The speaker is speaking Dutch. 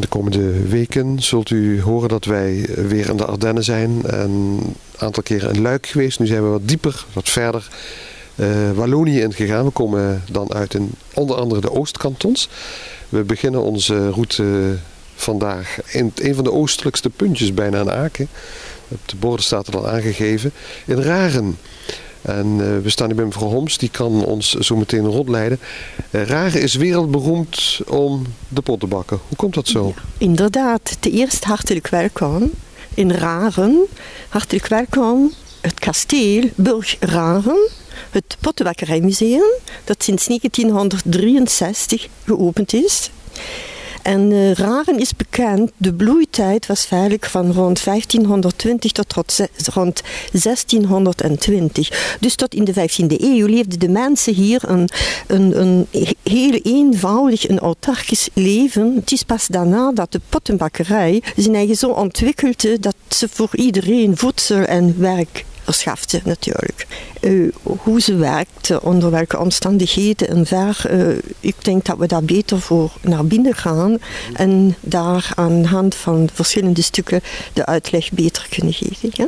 De komende weken zult u horen dat wij weer in de Ardennen zijn. En een aantal keren in Luik geweest. Nu zijn we wat dieper, wat verder uh, Wallonië ingegaan. We komen dan uit in onder andere de Oostkantons. We beginnen onze route vandaag in een van de oostelijkste puntjes bijna aan Aken. Op de borden staat er al aangegeven. In Raren. En uh, we staan hier bij mevrouw Homs, die kan ons zo meteen rondleiden. Uh, Raren is wereldberoemd om de pot te bakken. Hoe komt dat zo? Inderdaad, te eerst hartelijk welkom in Raren. Hartelijk welkom het kasteel Burg Raren, het Pottenbakkerijmuseum, dat sinds 1963 geopend is. En uh, Raren is bekend, de bloeitijd was feitelijk van rond 1520 tot rond 1620. Dus tot in de 15e eeuw leefden de mensen hier een, een, een heel eenvoudig, een autarkisch leven. Het is pas daarna dat de pottenbakkerij zijn eigen zo ontwikkelde dat ze voor iedereen voedsel en werk natuurlijk. Uh, hoe ze werkt, onder welke omstandigheden en waar. Uh, ik denk dat we daar beter voor naar binnen gaan en daar aan de hand van verschillende stukken de uitleg beter kunnen geven. Ja?